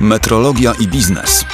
Metrologia i biznes.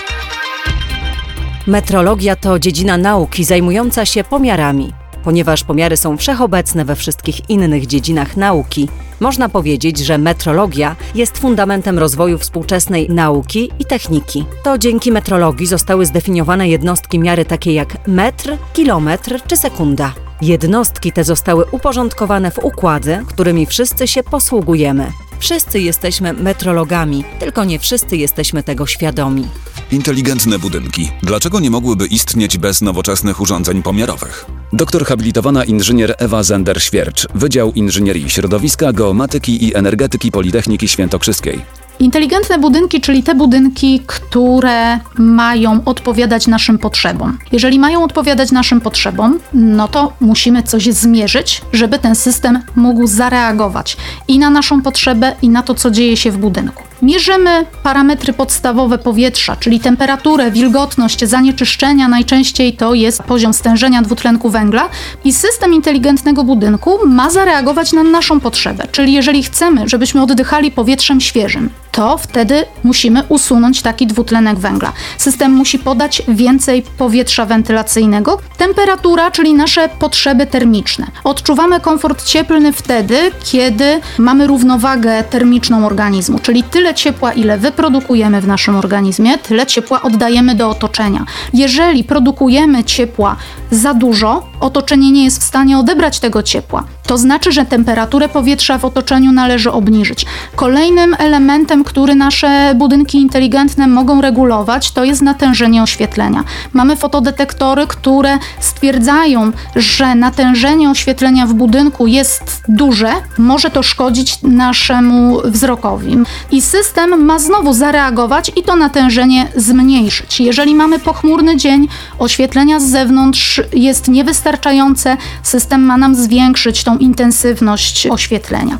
Metrologia to dziedzina nauki zajmująca się pomiarami. Ponieważ pomiary są wszechobecne we wszystkich innych dziedzinach nauki, można powiedzieć, że metrologia jest fundamentem rozwoju współczesnej nauki i techniki. To dzięki metrologii zostały zdefiniowane jednostki miary takie jak metr, kilometr czy sekunda. Jednostki te zostały uporządkowane w układy, którymi wszyscy się posługujemy. Wszyscy jesteśmy metrologami, tylko nie wszyscy jesteśmy tego świadomi. Inteligentne budynki. Dlaczego nie mogłyby istnieć bez nowoczesnych urządzeń pomiarowych? Doktor habilitowana inżynier Ewa Zender-Świercz, Wydział Inżynierii Środowiska, Geomatyki i Energetyki Politechniki Świętokrzyskiej. Inteligentne budynki, czyli te budynki, które mają odpowiadać naszym potrzebom. Jeżeli mają odpowiadać naszym potrzebom, no to musimy coś zmierzyć, żeby ten system mógł zareagować i na naszą potrzebę, i na to, co dzieje się w budynku. Mierzymy parametry podstawowe powietrza, czyli temperaturę, wilgotność, zanieczyszczenia, najczęściej to jest poziom stężenia dwutlenku węgla i system inteligentnego budynku ma zareagować na naszą potrzebę. Czyli jeżeli chcemy, żebyśmy oddychali powietrzem świeżym, to wtedy musimy usunąć taki dwutlenek węgla. System musi podać więcej powietrza wentylacyjnego. Temperatura, czyli nasze potrzeby termiczne. Odczuwamy komfort cieplny wtedy, kiedy mamy równowagę termiczną organizmu, czyli tyle ciepła, ile wyprodukujemy w naszym organizmie, tyle ciepła oddajemy do otoczenia. Jeżeli produkujemy ciepła za dużo, otoczenie nie jest w stanie odebrać tego ciepła. To znaczy, że temperaturę powietrza w otoczeniu należy obniżyć. Kolejnym elementem, który nasze budynki inteligentne mogą regulować, to jest natężenie oświetlenia. Mamy fotodetektory, które stwierdzają, że natężenie oświetlenia w budynku jest duże, może to szkodzić naszemu wzrokowi. I system ma znowu zareagować i to natężenie zmniejszyć. Jeżeli mamy pochmurny dzień, oświetlenia z zewnątrz jest niewystarczające, system ma nam zwiększyć tą intensywność oświetlenia.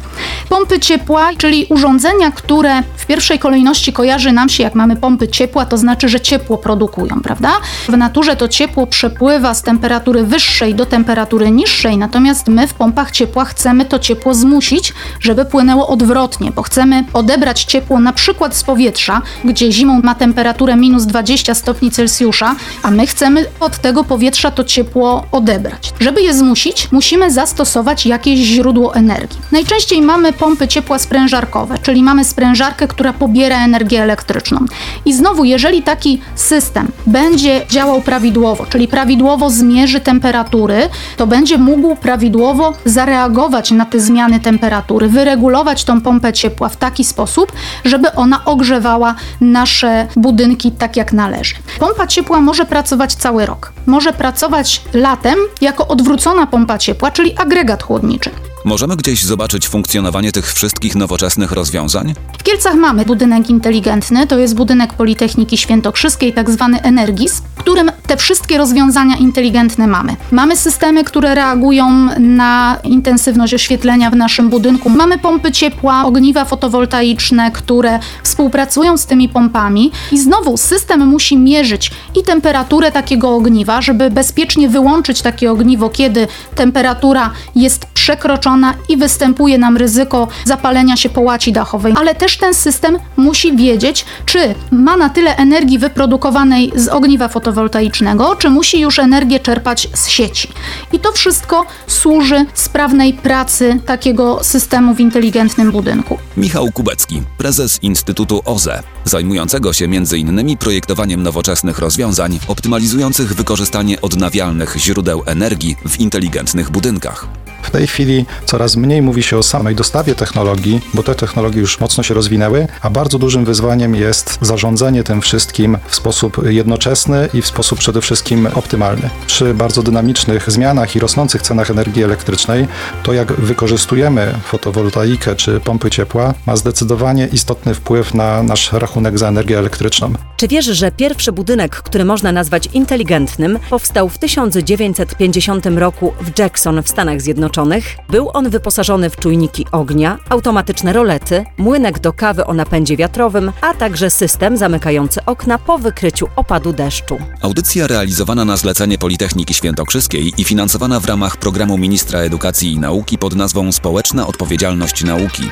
Pompy ciepła, czyli urządzenia, które w pierwszej kolejności kojarzy nam się, jak mamy pompy ciepła, to znaczy, że ciepło produkują, prawda? W naturze to ciepło przepływa z temperatury wyższej do temperatury niższej, natomiast my w pompach ciepła chcemy to ciepło zmusić, żeby płynęło odwrotnie, bo chcemy odebrać ciepło na przykład z powietrza, gdzie zimą ma temperaturę minus 20 stopni Celsjusza, a my chcemy od tego powietrza to ciepło odebrać. Żeby je zmusić, musimy zastosować jakieś źródło energii. Najczęściej mamy pompy ciepła sprężarkowe, czyli mamy sprężarkę, która pobiera energię elektryczną. I znowu, jeżeli taki system będzie działał prawidłowo, czyli prawidłowo zmierzy temperatury, to będzie mógł prawidłowo zareagować na te zmiany temperatury, wyregulować tą pompę ciepła w taki sposób, żeby ona ogrzewała nasze budynki tak jak należy. Pompa ciepła może pracować cały rok. Może pracować latem jako odwrócona pompa ciepła, czyli agregat chłodniczy chłodniczy. Możemy gdzieś zobaczyć funkcjonowanie tych wszystkich nowoczesnych rozwiązań? W Kielcach mamy budynek inteligentny, to jest budynek Politechniki Świętokrzyskiej, tak zwany Energis, w którym te wszystkie rozwiązania inteligentne mamy. Mamy systemy, które reagują na intensywność oświetlenia w naszym budynku. Mamy pompy ciepła, ogniwa fotowoltaiczne, które współpracują z tymi pompami i znowu system musi mierzyć i temperaturę takiego ogniwa, żeby bezpiecznie wyłączyć takie ogniwo, kiedy temperatura jest przekroczona i występuje nam ryzyko zapalenia się połaci dachowej. Ale też ten system musi wiedzieć, czy ma na tyle energii wyprodukowanej z ogniwa fotowoltaicznego, czy musi już energię czerpać z sieci. I to wszystko służy sprawnej pracy takiego systemu w inteligentnym budynku. Michał Kubecki, prezes Instytutu OZE, zajmującego się m.in. projektowaniem nowoczesnych rozwiązań optymalizujących wykorzystanie odnawialnych źródeł energii w inteligentnych budynkach. W tej chwili coraz mniej mówi się o samej dostawie technologii, bo te technologie już mocno się rozwinęły, a bardzo dużym wyzwaniem jest zarządzanie tym wszystkim w sposób jednoczesny i w sposób przede wszystkim optymalny. Przy bardzo dynamicznych zmianach i rosnących cenach energii elektrycznej, to jak wykorzystujemy fotowoltaikę czy pompy ciepła, ma zdecydowanie istotny wpływ na nasz rachunek za energię elektryczną. Czy wiesz, że pierwszy budynek, który można nazwać inteligentnym, powstał w 1950 roku w Jackson w Stanach Zjednoczonych? Był on wyposażony w czujniki ognia, automatyczne rolety, młynek do kawy o napędzie wiatrowym, a także system zamykający okna po wykryciu opadu deszczu. Audycja realizowana na zlecenie Politechniki Świętokrzyskiej i finansowana w ramach programu Ministra Edukacji i Nauki pod nazwą Społeczna Odpowiedzialność Nauki.